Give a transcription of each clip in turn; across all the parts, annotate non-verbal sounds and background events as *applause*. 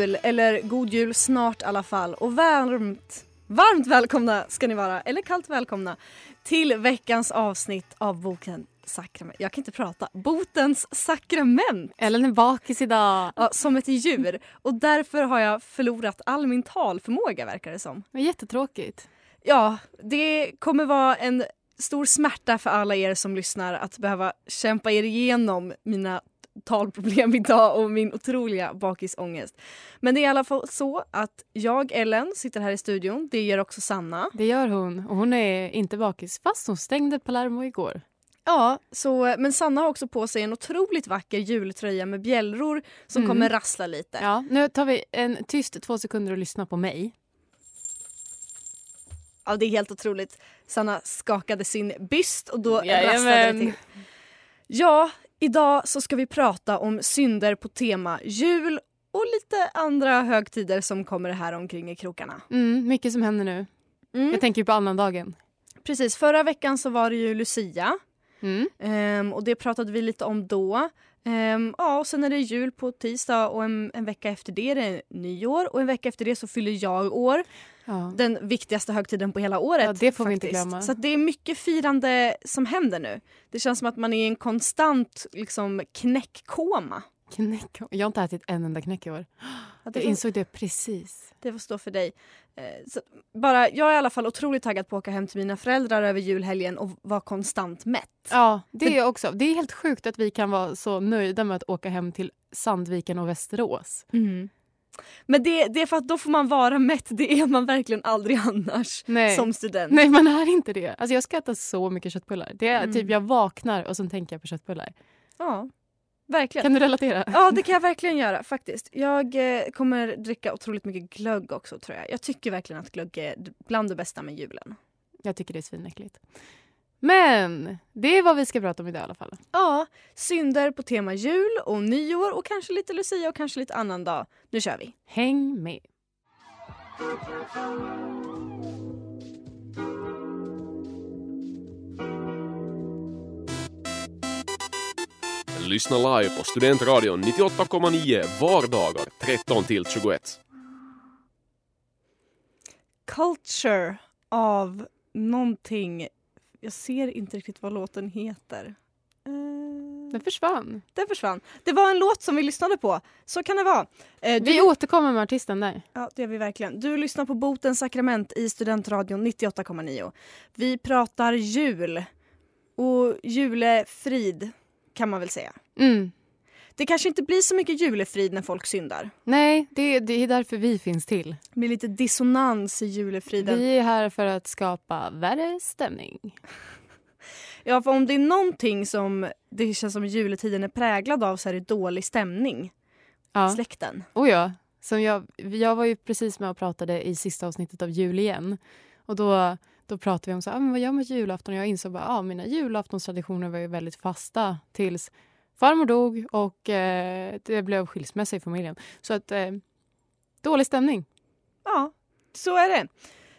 Jul, eller god jul snart i alla fall. Och varmt, varmt välkomna ska ni vara, eller kallt välkomna, till veckans avsnitt av boken Sakrament. Jag kan inte prata. Botens sakrament. Ellen är bakis idag. Ja, som ett djur. Och därför har jag förlorat all min talförmåga verkar det som. Det är jättetråkigt. Ja, det kommer vara en stor smärta för alla er som lyssnar att behöva kämpa er igenom mina talproblem *laughs* idag och min otroliga bakisångest. Men det är i alla fall så att jag, Ellen, sitter här i studion. Det gör också Sanna. Det gör hon. Och hon är inte bakis fast hon stängde Palermo igår. Ja, så, men Sanna har också på sig en otroligt vacker jultröja med bjällror som Mm. kommer rassla lite. Ja, nu tar vi en tyst två sekunder och lyssnar på mig. Ja, det är helt otroligt. Sanna skakade sin byst och då Jajamän. rasslade det till. Ja, idag så ska vi prata om synder på tema jul och lite andra högtider som kommer här omkring i krokarna. Mm, mycket som händer nu. Mm. Jag tänker på annandagen. Precis, förra veckan så var det ju Lucia Mm. ehm, och det pratade vi lite om då. Ehm, ja, och sen är det jul på tisdag och en, en vecka efter det är det nyår och en vecka efter det så fyller jag år. Ja. Den viktigaste högtiden på hela året. Ja, det får vi inte faktiskt. glömma. Så det är mycket firande som händer nu. Det känns som att man är i en konstant liksom, knäckkoma. Knäck. Jag har inte ätit en enda knäck i år. Ja, Jag insåg det precis. det får stå för dig. Eh, så bara, jag är i alla fall otroligt taggad på att åka hem till mina föräldrar över julhelgen och vara konstant mätt. Ja, det är jag också. Det är helt sjukt att vi kan vara så nöjda med att åka hem till Sandviken och Västerås. Men det, det är för att då får man vara mätt. Det är man verkligen aldrig annars Nej. som student. Nej, man är inte det. Alltså jag ska äta så mycket köttbullar. Det är Mm. typ jag vaknar och sen tänker jag på köttbullar. Ja, verkligen. Kan du relatera? Ja, det kan jag verkligen göra faktiskt. Jag eh, kommer dricka otroligt mycket glögg också tror jag. Jag tycker verkligen att glögg är bland det bästa med julen. Jag tycker det är svinäckligt. Men det är vad vi ska prata om idag i alla fall. Ja, synder på tema jul och nyår och kanske lite Lucia och kanske lite annan dag. Nu kör vi. Häng med. Lyssna live på Studentradion 98,9 vardagar 13 till 21. Culture av någonting. Jag ser inte riktigt vad låten heter. Eh, Den försvann. den försvann. Det var en låt som vi lyssnade på. Så kan det vara. Eh, Vi återkommer med artisten där. Ja, det gör vi verkligen. Du lyssnar på Botens sakrament i Studentradion 98,9. Vi pratar jul och julefrid kan man väl säga. Mm. Det kanske inte blir så mycket julefrid när folk syndar. Nej, det, det är därför vi finns till. Det blir lite dissonans i julefriden. Vi är här för att skapa värre stämning. *laughs* Ja, för om det är någonting som det känns som juletiden är präglad av så är det dålig stämning Ja. släkten. Oh ja. Som jag, jag var ju precis med och pratade i sista avsnittet av Jul igen. Och då, då pratade vi om så, ah, men vad gör man julafton? Och jag insåg bara, ah, mina julaftonstraditioner var ju väldigt fasta tills farmor dog och eh, det blev skilsmässa i familjen. Så att eh, dålig stämning. Ja, så är det.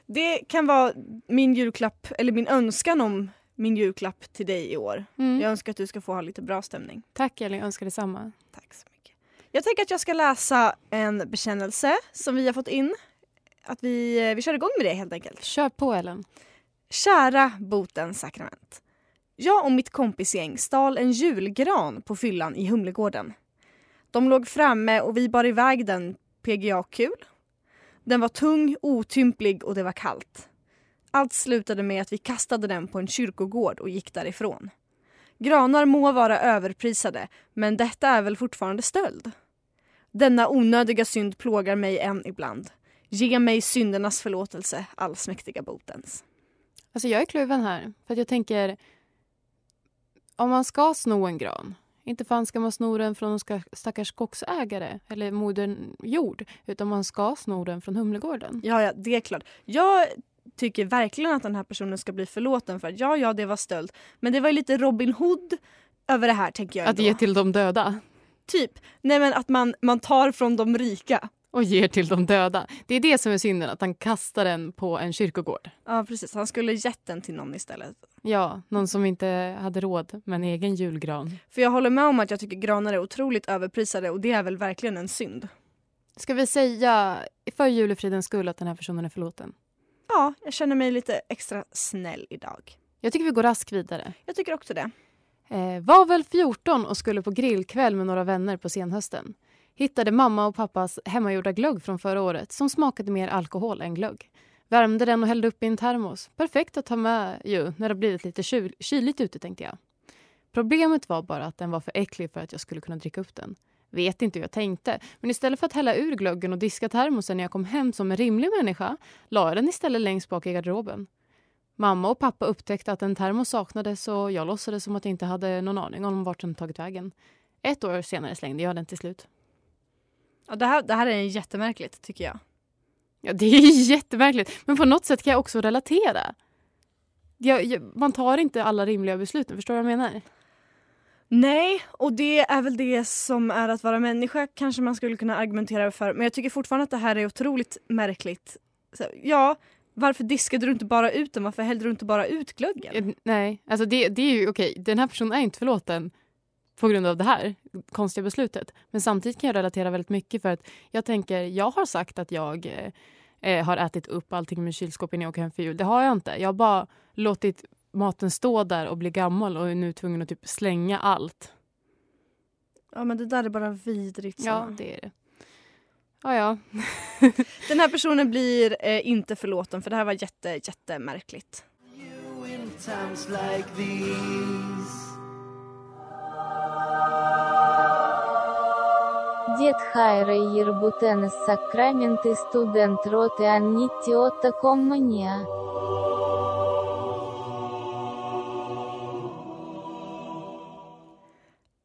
Det kan vara min julklapp, eller min önskan om min julklapp till dig i år. Mm. Jag önskar att du ska få ha lite bra stämning. Tack Elin, jag önskar detsamma. Tack så mycket. Jag tänker att jag ska läsa en bekännelse som vi har fått in. Att vi, eh, vi kör igång med det helt enkelt. Kör på Ellen. Kära botens sakrament. Jag och mitt kompisgäng stal en julgran på fyllan i Humlegården. De låg framme och vi bar iväg den PGA-kul. Den var tung, otymplig och det var kallt. Allt slutade med att vi kastade den på en kyrkogård och gick därifrån. Granar må vara överprisade, men detta är väl fortfarande stöld? Denna onödiga synd plågar mig än ibland. Ge mig syndernas förlåtelse, allsmäktiga botens. Alltså jag är kluven här. För att jag tänker, om man ska sno en gran, Inte fan ska man sno den från någon stackars skogsägare eller modern jord utan man ska sno den från Humlegården. Ja, ja, det är klart. Jag tycker verkligen att den här personen ska bli förlåten för att ja, ja, det var stöld. Men det var ju lite Robin Hood över det här tänker jag Att ändå. ge till de döda Typ. Nej men att man, man tar från de rika. Och ger till de döda. Det är det som är synden, att han kastar den på en kyrkogård. Ja precis, han skulle gett den till någon istället. Ja, någon som inte hade råd med en egen julgran. För jag håller med om att jag tycker granar är otroligt överprisade och det är väl verkligen en synd. Ska vi säga för julefridens skull att den här personen är förlåten? Ja, jag känner mig lite extra snäll idag. Jag tycker vi går raskt vidare. Jag tycker också det. Eh, var väl 14 och skulle på grillkväll med några vänner på senhösten. Hittade mamma och pappas hemmagjorda glögg från förra året som smakade mer alkohol än glögg. Värmde den och hällde upp i en termos. Perfekt att ha med ju när det blivit lite kyl kyligt ute tänkte jag. Problemet var bara att den var för äcklig för att jag skulle kunna dricka upp den. Vet inte hur jag tänkte, men istället för att hälla ur glöggen och diska termosen när jag kom hem som en rimlig människa la jag den istället längst bak i garderoben. Mamma och pappa upptäckte att en termos saknades och jag låtsades som att jag inte hade någon aning om vart den tagit vägen. Ett år senare slängde jag den till slut. Ja, det, här, det här är jättemärkligt tycker jag. Ja, det är *laughs* jättemärkligt, men på något sätt kan jag också relatera. Jag, jag, man tar inte alla rimliga beslut, förstår du vad jag menar? Nej, och det är väl det som är att vara människa kanske man skulle kunna argumentera för. Men jag tycker fortfarande att det här är otroligt märkligt. Så, ja, varför diskade du inte bara ut den? Varför hällde du inte bara ut glöggen? Eh, Nej, alltså det, det är ju okej. Den här personen är inte förlåten på grund av det här konstiga beslutet. Men samtidigt kan jag relatera väldigt mycket för att jag tänker, jag har sagt att jag eh, har ätit upp allting i min kylskåp innan jag åker hem för jul. Det har jag inte. Jag har bara låtit maten stå där och bli gammal och är nu tvungen att typ slänga allt. Ja men det där är bara vidrigt. Ja, Sanna. det är det. Ja, ja. *laughs* Den här personen blir eh, inte förlåten för det här var jätte, jättemärkligt. in Дед Хайра Ербутен из Сакраменты студент роты Аннитти Отто Коммания.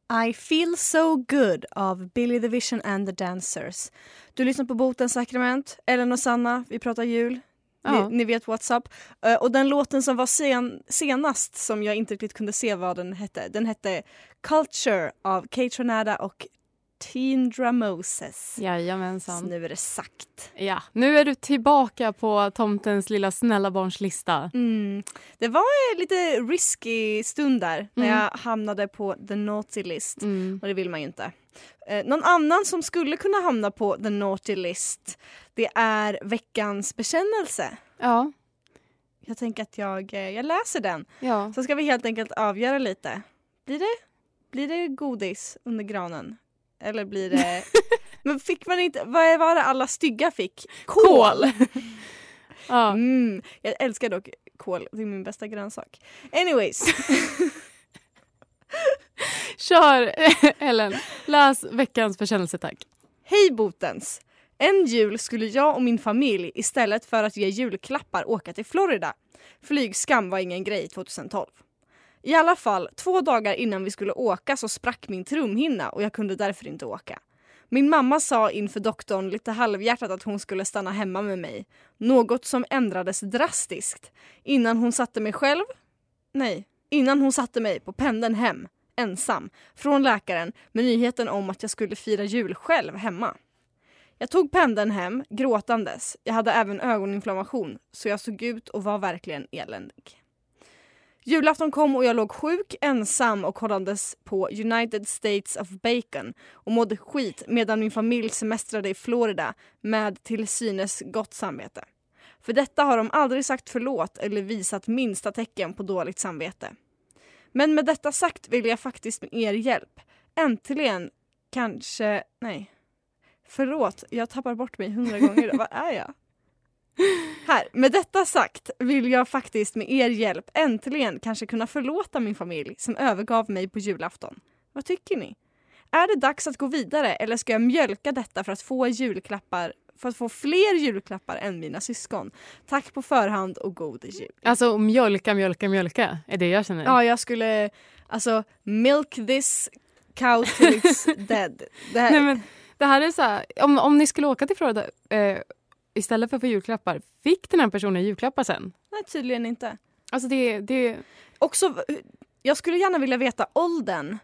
I feel so good av Billy the Vision and the Dancers. Du lyssnar på Botens sakrament, Ellen och Sanna, vi pratar jul. Ja. Ni, ni vet WhatsApp. Uh, och den låten som var sen, senast som jag inte riktigt kunde se vad den hette, den hette Culture av Kate Tronada och Tindra Moses. Så Jajamensan. nu är det sagt. Ja, nu är du tillbaka på tomtens lilla snälla barns lista. Mm. Det var en lite risky stund där när Mm. jag hamnade på the naughty list. Mm. Och det vill man ju inte. Eh, någon annan som skulle kunna hamna på the naughty list det är veckans bekännelse. Ja, Jag tänker att jag, eh, jag läser den. ja. Så ska vi helt enkelt avgöra lite. Blir det, blir det godis under granen? Eller blir det... *laughs* Men fick man inte... Vad var det alla stygga fick? Kål! *laughs* ja. Mm, jag älskar dock kål, det är min bästa grönsak. Anyways. *laughs* Kör Ellen, läs veckans bekännelse tack. Hej Botens! En jul skulle jag och min familj istället för att ge julklappar åka till Florida. Flygskam var ingen grej 2012. I alla fall, två dagar innan vi skulle åka så sprack min trumhinna och jag kunde därför inte åka. Min mamma sa inför doktorn lite halvhjärtat att hon skulle stanna hemma med mig. Något som ändrades drastiskt. Innan hon satte mig själv... Nej, innan hon satte mig på pendeln hem, ensam, från läkaren med nyheten om att jag skulle fira jul själv hemma. Jag tog pendeln hem gråtandes. Jag hade även ögoninflammation så jag såg ut och var verkligen eländig. Julafton kom och jag låg sjuk, ensam och kollades på United States of Bacon och mådde skit medan min familj semestrade i Florida med till synes gott samvete. För detta har de aldrig sagt förlåt eller visat minsta tecken på dåligt samvete. Men med detta sagt vill jag faktiskt med er hjälp äntligen kanske... Nej. Förlåt, jag tappar bort mig hundra gånger. Vad är jag? Här, med detta sagt vill jag faktiskt med er hjälp äntligen kanske kunna förlåta min familj som övergav mig på julafton. Vad tycker ni? Är det dags att gå vidare eller ska jag mjölka detta för att få julklappar för att få fler julklappar än mina syskon? Tack på förhand och god jul. Alltså mjölka, mjölka, mjölka är det jag känner. Ja, jag skulle alltså milk this cow till it's *laughs* dead. Det här, Nej, men det här är så här, om, om ni skulle åka till Florida eh, istället för att få julklappar, fick den här personen julklappar sen? nej, tydligen inte. Alltså det, det, Också, jag skulle gärna vilja veta åldern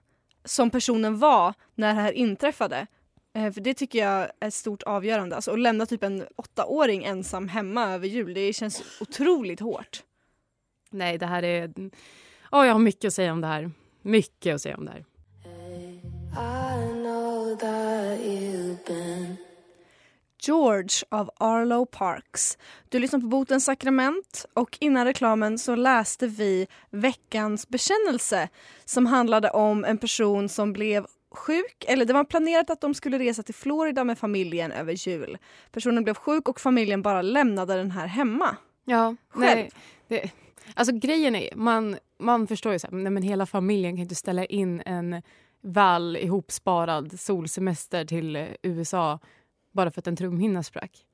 som personen var när det här inträffade. Eh, För det tycker jag är ett stort avgörande. Alltså att lämna typ en åttaåring ensam hemma över jul, det känns otroligt hårt. nej det här är... Åh, jag har mycket att säga om det här. Mycket att säga om det här. George av Arlo Parks. Du lyssnar på Botens sakrament och innan reklamen så läste vi veckans bekännelse som handlade om en person som blev sjuk, eller det var planerat att de skulle resa till Florida med familjen över jul. Personen blev sjuk och familjen bara lämnade den här hemma. Ja, Själv. nej. Det, alltså grejen är, man, man förstår ju så här, nej, men hela familjen kan inte ställa in en väl ihopsparad solsemester till eh, USA bara för att en trumhinna sprack.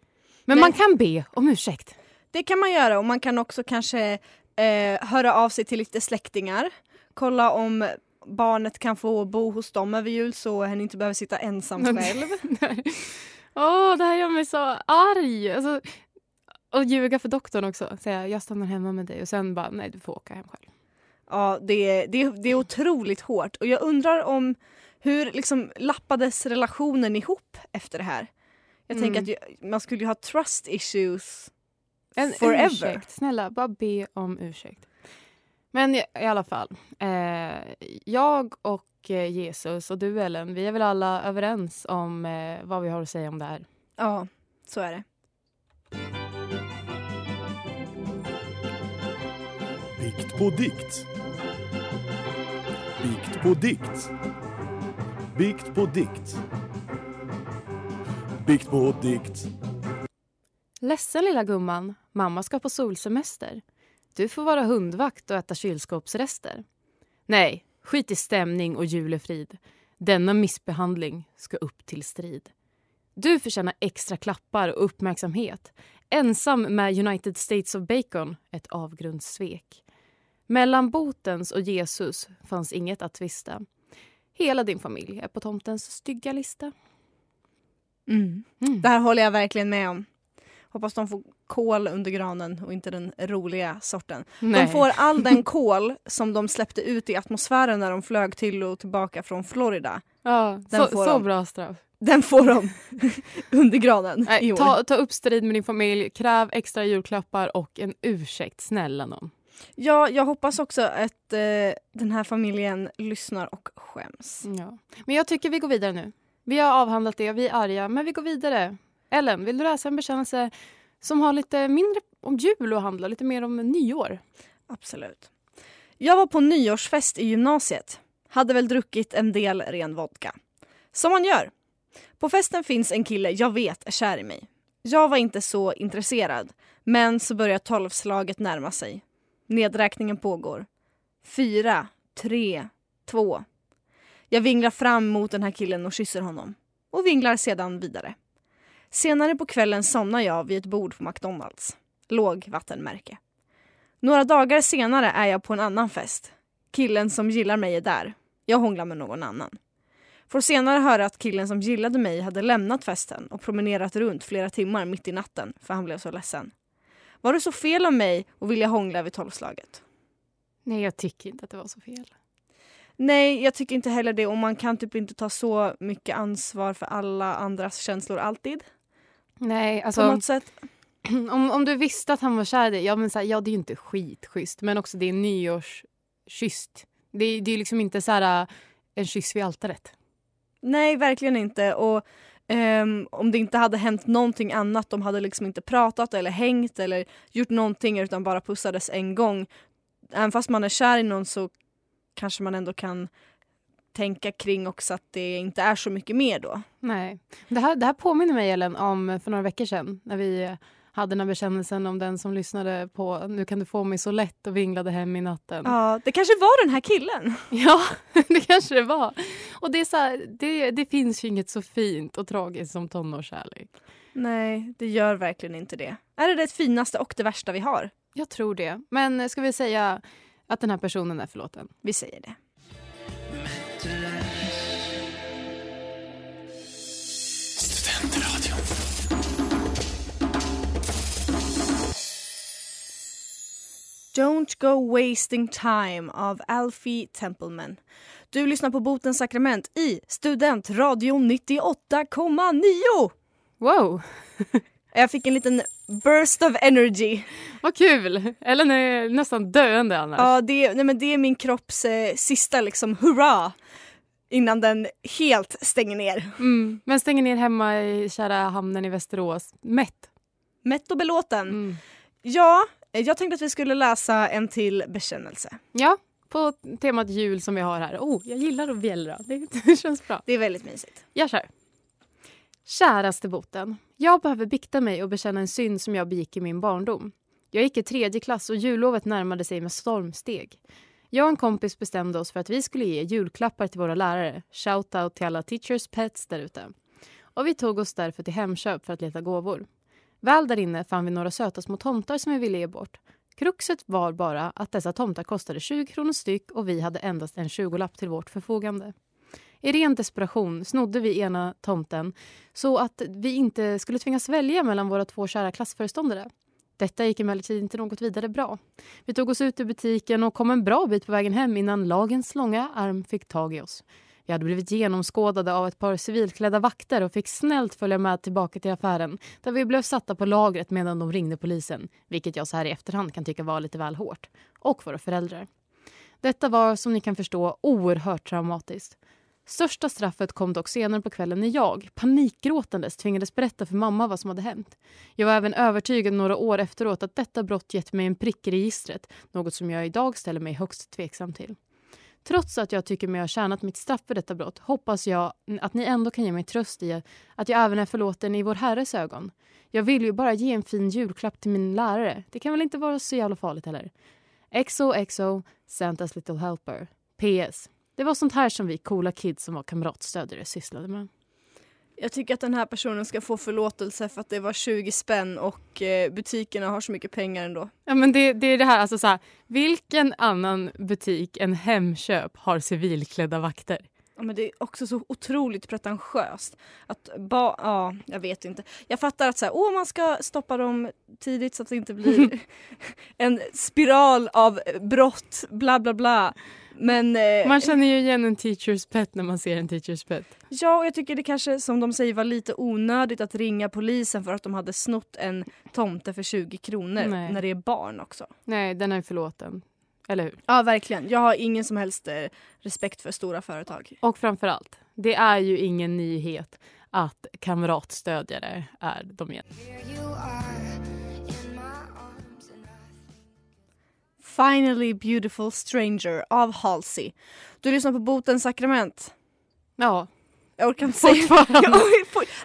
Men Nej. man kan be om ursäkt. Det kan man göra och man kan också kanske eh, höra av sig till lite släktingar. Kolla om barnet kan få bo hos dem över jul så hen inte behöver sitta ensam *laughs* själv. *laughs* Åh, det här gör mig så arg. Alltså, och ljuga för doktorn också. Säga jag stannar hemma med dig och sen bara nej du får åka hem själv. Ja, det är, det, det är otroligt hårt och jag undrar om hur liksom lappades relationen ihop efter det här? Jag Mm. tänker att ju, man skulle ju ha trust issues En forever. ursäkt. Snälla, bara be om ursäkt. Men i, i alla fall. Eh, jag och eh, Jesus och du Ellen, vi är väl alla överens om eh, vad vi har att säga om det här. Ja, så är det. Bikt på dikt. Bikt på dikt. Bikt på dikt. Bikt på dikt. Ledsen lilla gumman, mamma ska på solsemester. Du får vara hundvakt och äta kylskåpsrester. Nej, skit i stämning och julefrid. Denna missbehandling ska upp till strid. Du förtjänar extra klappar och uppmärksamhet. Ensam med United States of Bacon, ett avgrundssvek. Mellan botens och Jesus fanns inget att tvista. Hela din familj är på tomtens stygga lista. Mm. Det här håller jag verkligen med om. Hoppas de får kol under granen och inte den roliga sorten. Nej. De får all den *laughs* kol som de släppte ut i atmosfären när de flög till och tillbaka från Florida. Ja, Den så, så bra straff. Den får de *laughs* under granen i Nej, år. ta, ta upp strid med din familj, kräv extra julklappar och en ursäkt, snälla någon. Ja, jag hoppas också att eh, den här familjen lyssnar och skäms. Ja. Men jag tycker vi går vidare nu. Vi har avhandlat det, vi är arga, men vi går vidare. Ellen, vill du läsa en bekännelse som har lite mindre om jul att handla lite mer om nyår? Absolut. Jag var på nyårsfest i gymnasiet. Hade väl druckit en del ren vodka. Som man gör. På festen finns en kille jag vet är kär i mig. Jag var inte så intresserad, men så börjar tolvslaget närma sig. Nedräkningen pågår. Fyra, tre, två. Jag vinglar fram mot den här killen och kysser honom. Och vinglar sedan vidare. Senare på kvällen somnar jag vid ett bord på McDonalds. Låg vattenmärke. Några dagar senare är jag på en annan fest. Killen som gillar mig är där. Jag hånglar med någon annan. Får senare höra att killen som gillade mig hade lämnat festen och promenerat runt flera timmar mitt i natten för han blev så ledsen. Var det så fel av mig att vilja hångla vid tolvslaget? Nej, jag tycker inte att det var så fel. Nej, jag tycker inte heller det och man kan typ inte ta så mycket ansvar för alla andras känslor alltid. Nej, På alltså något sätt. *clears throat* om, om du visste att han var kär i dig, ja men så här, ja det är ju inte skitschysst, men också det är nyårsschysst. Det, är- det är liksom inte så här äh, en kyss vid altaret. Nej, verkligen inte. Och ehm, om det inte hade hänt någonting annat, de hade liksom inte pratat eller hängt eller gjort någonting utan bara pussades en gång. Även fast man är kär i någon så kanske man ändå kan tänka kring också att det inte är så mycket mer då. Nej. Det här, det här påminner mig Ellen om för några veckor sedan när vi hade den här bekännelsen om den som lyssnade på Nu kan du få mig så lätt och vinglade hem i natten. Ja, det kanske var den här killen. *laughs* Ja, det kanske det var. Och det, är så här, det, det finns ju inget så fint och tragiskt som tonårskärlek. Nej, det gör verkligen inte det. Är det det finaste och det värsta vi har? Jag tror det. Men ska vi säga att den här personen är förlåten. Vi säger det. Studentradion. Don't go wasting time av Alfie Templeman. Du lyssnar på Botens sakrament i Studentradion 98,9! Wow! *laughs* Jag fick en liten burst of energy. vad kul! Ellen är nästan döende annars. Ja, det, nej, men det är min kropps eh, sista liksom hurra innan den helt stänger ner. Mm. Men stänger ner hemma i kära hamnen i Västerås. Mätt. Mätt och belåten. Mm. Ja, eh, jag tänkte att vi skulle läsa en till bekännelse. Ja, på temat jul som vi har här. Oh, jag gillar att bjällra. Det, det *laughs* känns bra. Det är väldigt mysigt. Jag kör. Käraste boten. Jag behöver bikta mig och bekänna en synd som jag begick i min barndom. Jag gick i tredje klass och jullovet närmade sig med stormsteg. Jag och en kompis bestämde oss för att vi skulle ge julklappar till våra lärare. Shoutout till alla teachers pets där ute. Och vi tog oss därför till Hemköp för att leta gåvor. Väl där inne fann vi några söta små tomtar som vi ville ge bort. Kruxet var bara att dessa tomtar kostade 20 kronor styck och vi hade endast en 20-lapp till vårt förfogande. I ren desperation snodde vi ena tomten så att vi inte skulle tvingas välja mellan våra två kära klassföreståndare. Detta gick emellertid inte något vidare bra. Vi tog oss ut ur butiken och kom en bra bit på vägen hem innan lagens långa arm fick tag i oss. Vi hade blivit genomskådade av ett par civilklädda vakter och fick snällt följa med tillbaka till affären där vi blev satta på lagret medan de ringde polisen, vilket jag så här i efterhand kan tycka var lite väl hårt, och våra föräldrar. Detta var som ni kan förstå oerhört traumatiskt. Största straffet kom dock senare på kvällen när jag, panikgråtandes, tvingades berätta för mamma vad som hade hänt. Jag var även övertygad några år efteråt att detta brott gett mig en prick i registret, något som jag idag ställer mig högst tveksam till. Trots att jag tycker mig ha tjänat mitt straff för detta brott hoppas jag att ni ändå kan ge mig tröst i att jag även är förlåten i vår Herres ögon. Jag vill ju bara ge en fin julklapp till min lärare. Det kan väl inte vara så jävla farligt heller? XOXO, Santas Little Helper. PS. Det var sånt här som vi coola kids som var kamratstödjare sysslade med. Jag tycker att den här personen ska få förlåtelse för att det var 20 spänn och eh, butikerna har så mycket pengar ändå. Ja, men det, det är det här, alltså så här, vilken annan butik än Hemköp har civilklädda vakter? Ja, men det är också så otroligt pretentiöst. Att ba, ja, jag vet inte. Jag fattar att så här, åh, man ska stoppa dem tidigt så att det inte blir *laughs* en spiral av brott, bla bla bla. Men eh, Man känner ju igen en teachers pet när man ser en teachers pet. ja, och jag tycker det kanske som de säger var lite onödigt att ringa polisen för att de hade snott en tomte för 20 kronor Nej. när det är barn också. Nej, den är förlåten. Eller hur? Ja, verkligen. Jag har ingen som helst eh, respekt för stora företag. Och framför allt, det är ju ingen nyhet att kamratstödjare är de igen. Finally beautiful stranger av Halsey. Du lyssnar på Botens sakrament. Ja, Jag orkar inte säga *laughs*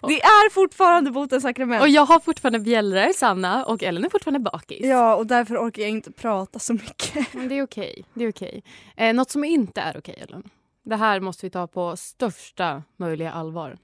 Det är fortfarande Botens sakrament. och jag har fortfarande bjällror, Sanna, och Ellen är fortfarande bakis. Ja, och därför orkar jag inte prata så mycket. *laughs* Men det är okej. Det är okej. Eh, något som inte är okej, Ellen. Det här måste vi ta på största möjliga allvar.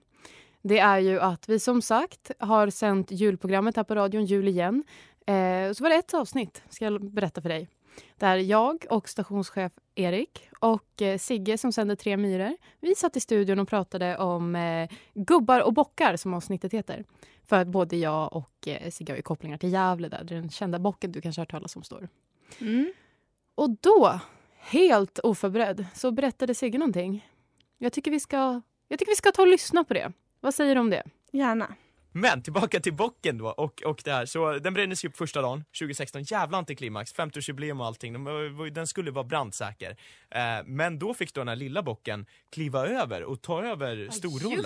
Det är ju att vi som sagt har sänt julprogrammet här på radion, Jul igen. Eh, så var det ett avsnitt, ska jag berätta för dig. Där jag och stationschef Erik och eh, Sigge som sänder Tre myror, vi satt i studion och pratade om eh, gubbar och bockar som avsnittet heter. För att både jag och eh, Sigge har ju kopplingar till Gävle där den kända bocken du kanske har hört talas om står. Mm. Och då, helt oförberedd, så berättade Sigge någonting. Jag tycker vi ska, jag tycker vi ska ta och lyssna på det. Vad säger du om det? Gärna. Men tillbaka till bocken då och, och det här. Så den brändes ju upp första dagen, 2016. Jävla antiklimax, 50-årsjubileum och allting. Den, var- den skulle vara brandsäker. Eh, men då fick då den här lilla bocken kliva över och ta över storrollen.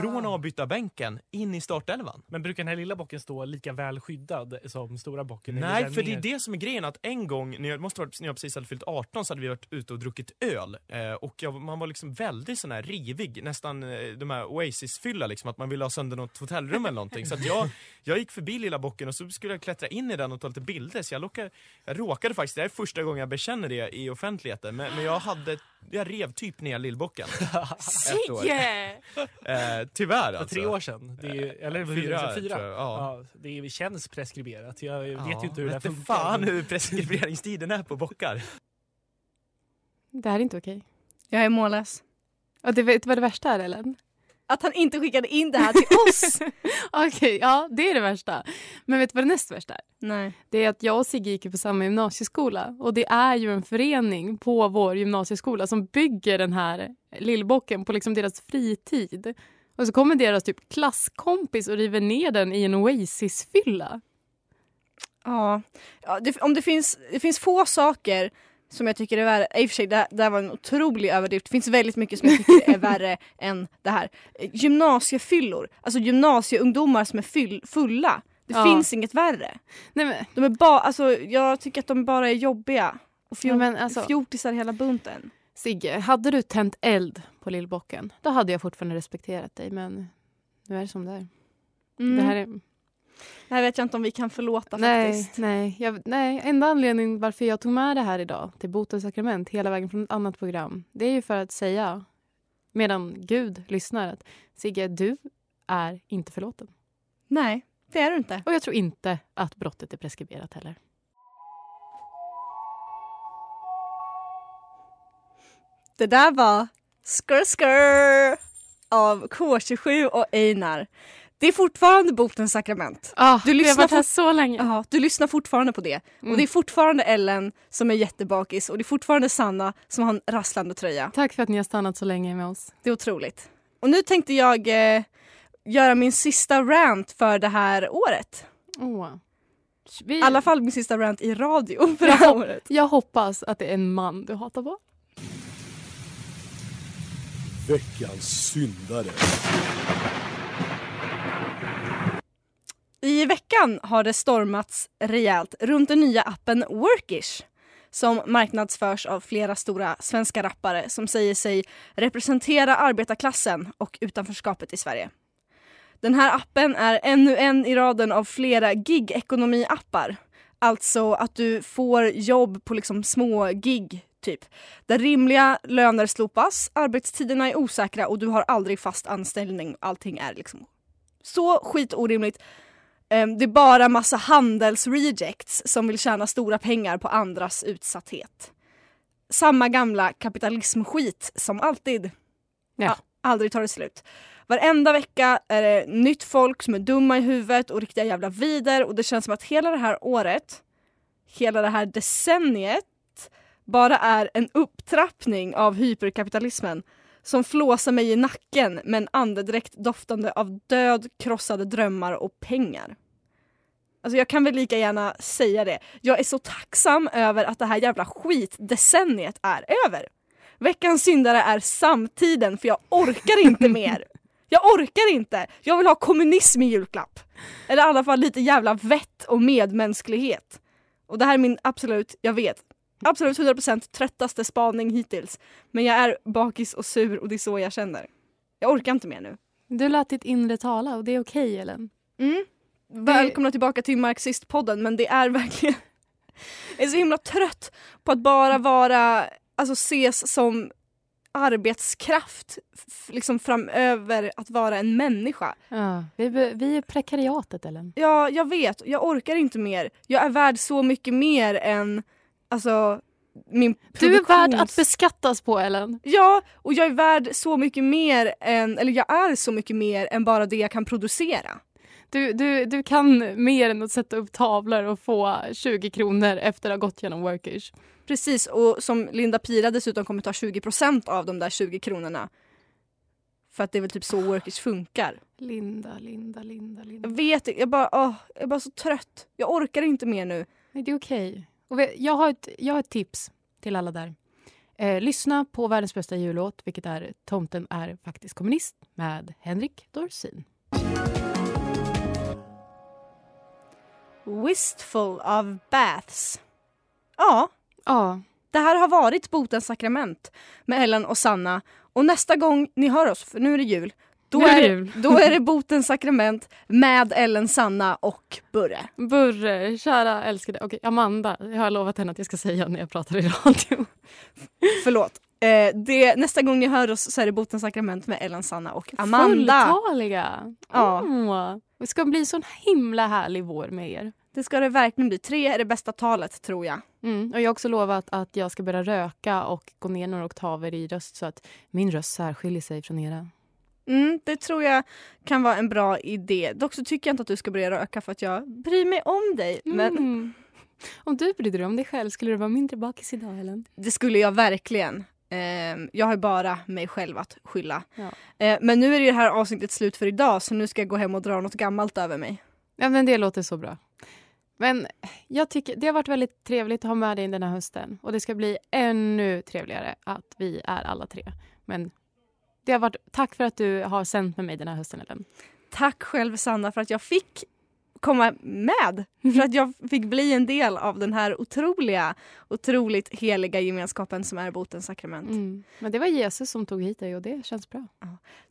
Från avbytarbänken in i startelvan. Men brukar den här lilla bocken stå lika väl skyddad som stora bocken? Nej, för det är det som är grejen att en gång, när jag, måste ha varit, när jag precis hade fyllt 18 så hade vi varit ute och druckit öl. Eh, och jag, man var liksom väldigt sån här rivig, nästan eh, de här Oasis-fylla liksom, att man ville ha sönder något hotellrum eller någonting. Så att jag, jag gick förbi lilla bocken och så skulle jag klättra in i den och ta lite bilder. Så jag, lockade, jag råkade faktiskt, det här är första gången jag bekänner det i offentligheten, men, men jag hade, jag rev typ ner lillbocken. *laughs* År. Eh, tyvärr För alltså. tre år sedan. Det är, ju- eller Fyra, fyra. tror jag, ja. Ja, det är, känns preskriberat. Jag vet Ja, ju inte hur det här funkar. fan hur preskriberingstiden är på bockar. Det här är inte okej. Jag är mållös. Och det vet du vad det värsta är, Ellen? Att han inte skickade in det här till *laughs* oss. Okej, ja det är det värsta. Men vet du vad det näst värsta är? Nej. Det är att jag och Sigge gick på samma gymnasieskola och det är ju en förening på vår gymnasieskola som bygger den här lillbocken på liksom deras fritid. Och så kommer deras typ klasskompis och river ner den i en Oasis-fylla. Ja, ja det, om det finns, det finns få saker som jag tycker är värre, i och för sig det, det här var en otrolig överdrift, det finns väldigt mycket som jag tycker är *laughs* värre än det här. Gymnasiefyllor, alltså gymnasieungdomar som är fyll, fulla. Det Ja. finns inget värre. Nej, men, De är bara, alltså jag tycker att de bara är jobbiga. Och fjol, men alltså- fjortisar hela bunten. Sigge, hade du tänt eld på lillbocken då hade jag fortfarande respekterat dig men nu är det som det är. Mm. Det här är Det här vet jag inte om vi kan förlåta nej, faktiskt. nej, jag, nej, enda anledningen varför jag tog med det här idag till Botens sakrament hela vägen från ett annat program det är ju för att säga medan Gud lyssnar att Sigge, du är inte förlåten. Nej, det är du inte. Och jag tror inte att brottet är preskriberat heller. Det där var Skr Skr av K27 och Einar. Det är fortfarande botens sakrament. Ah, Du har lyssnar varit här fort- så länge. Ja, du lyssnar fortfarande på det. Mm. Och det är fortfarande Ellen som är jättebakis och det är fortfarande Sanna som har en rasslande tröja. Tack för att ni har stannat så länge med oss. Det är otroligt. Och nu tänkte jag eh, göra min sista rant för det här året. Åh. Vi, I alla fall min sista rant i radio *laughs* för det här året. Jag hoppas att det är en man du hatar på. Veckans syndare. I veckan har det stormats rejält runt den nya appen Workish som marknadsförs av flera stora svenska rappare som säger sig representera arbetarklassen och utanförskapet i Sverige. Den här appen är ännu en i raden av flera gig-ekonomi-appar. Alltså att du får jobb på liksom små gig, typ. Där rimliga löner slopas, arbetstiderna är osäkra och du har aldrig fast anställning. Allting är liksom så skitorimligt. Ehm, Det är bara massa handelsrejects som vill tjäna stora pengar på andras utsatthet. Samma gamla kapitalismskit som alltid. Ja. aldrig tar det slut. Varenda vecka är det nytt folk som är dumma i huvudet och riktiga jävla vider och det känns som att hela det här året, hela det här decenniet bara är en upptrappning av hyperkapitalismen som flåsar mig i nacken med en andedräkt doftande av död, krossade drömmar och pengar. Alltså jag kan väl lika gärna säga det. Jag är så tacksam över att det här jävla skitdecenniet är över. Veckans syndare är samtiden för jag orkar inte *laughs* mer. Jag orkar inte. Jag vill ha kommunism i julklapp. Eller i alla fall lite jävla vett och medmänsklighet. Och det här är min absolut, jag vet, absolut 100% tröttaste spaning hittills. Men jag är bakis och sur och det är så jag känner. Jag orkar inte mer nu. Du lät ditt inre tala och det är okej Ellen. Mm. Välkomna tillbaka till Marxistpodden men det är verkligen *laughs* Jag är så himla trött på att bara vara, alltså ses som arbetskraft liksom framöver att vara en människa. Ja, vi, vi är prekariatet Ellen. Ja, jag vet. Jag orkar inte mer. Jag är värd så mycket mer än alltså min Du är värd produktions- att beskattas på Ellen. Ja, och jag är värd så mycket mer än, eller jag är så mycket mer än bara det jag kan producera. Du, du, du kan mer än att sätta upp tavlor och få 20 kronor efter att ha gått genom Workish. Precis, och som Linda Pira dessutom kommer ta 20% av de där 20 kronorna. För att det är väl typ så Workish funkar. Linda, Linda, Linda, Linda. Jag vet jag bara, åh, jag är bara så trött. Jag orkar inte mer nu. Nej, det är okej. Och vi- Jag, har ett, jag har ett tips till alla där. Eh, lyssna på världens bästa jullåt, vilket är Tomten är faktiskt kommunist med Henrik Dorsin. Wistful of Baths. Ja, Ja, det här har varit Botens sakrament med Ellen och Sanna. Och nästa gång ni hör oss, för nu är det jul, då, är det är, jul. då är det Botens sakrament med Ellen, Sanna och Burre. Burre, kära älskade. Okej, Amanda. Jag har lovat henne att jag ska säga när jag pratar i radio. Förlåt. Eh, det, nästa gång ni hör oss så är det Botens sakrament med Ellen, Sanna och Amanda. Fulltaliga. Ja. Åh, det ska bli sån himla härlig vår med er. Det ska det verkligen bli. Tre är det bästa talet tror jag. Mm. Och jag har också lovat att jag ska börja röka och gå ner några oktaver i röst så att min röst särskiljer sig från era. Mm, det tror jag kan vara en bra idé. Dock så tycker jag inte att du ska börja röka för att jag bryr mig om dig. Men Mm. Om du brydde dig om dig själv, skulle du vara mindre bakis idag Helen? det skulle jag verkligen. Ehm, jag har bara mig själv att skylla. Ja. Eh, men nu är det här avsnittet slut för idag så nu ska jag gå hem och dra något gammalt över mig. Ja, men det låter så bra. Men jag tycker det har varit väldigt trevligt att ha med dig den här hösten och det ska bli ännu trevligare att vi är alla tre. Men det har varit, tack för att du har sänt med mig den här hösten Ellen. Tack själv Sanna för att jag fick komma med. För att jag fick bli en del av den här otroliga, otroligt heliga gemenskapen som är botens sakrament. Mm. Men det var Jesus som tog hit dig och det känns bra.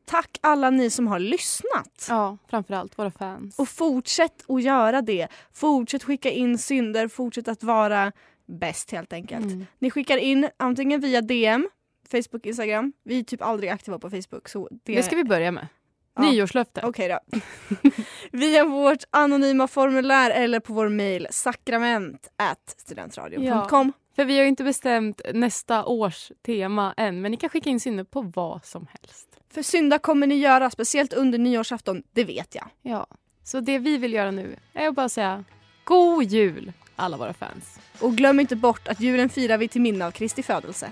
Tack alla ni som har lyssnat. Ja, framförallt våra fans. Och fortsätt att göra det. Fortsätt skicka in synder, fortsätt att vara bäst helt enkelt. Mm. Ni skickar in antingen via DM, Facebook, Instagram. Vi är typ aldrig aktiva på Facebook. Så det, Det ska vi börja med. Ja. Nyårslöfte. Okej då. *laughs* Via vårt anonyma formulär eller på vår mejl sakrament studentradion.com. För vi har inte bestämt nästa års tema än, men ni kan skicka in synder på vad som helst. För synda kommer ni göra, speciellt under nyårsafton, det vet jag. Ja, så det vi vill göra nu är att bara säga God jul alla våra fans. Och glöm inte bort att julen firar vi till minne av Kristi födelse.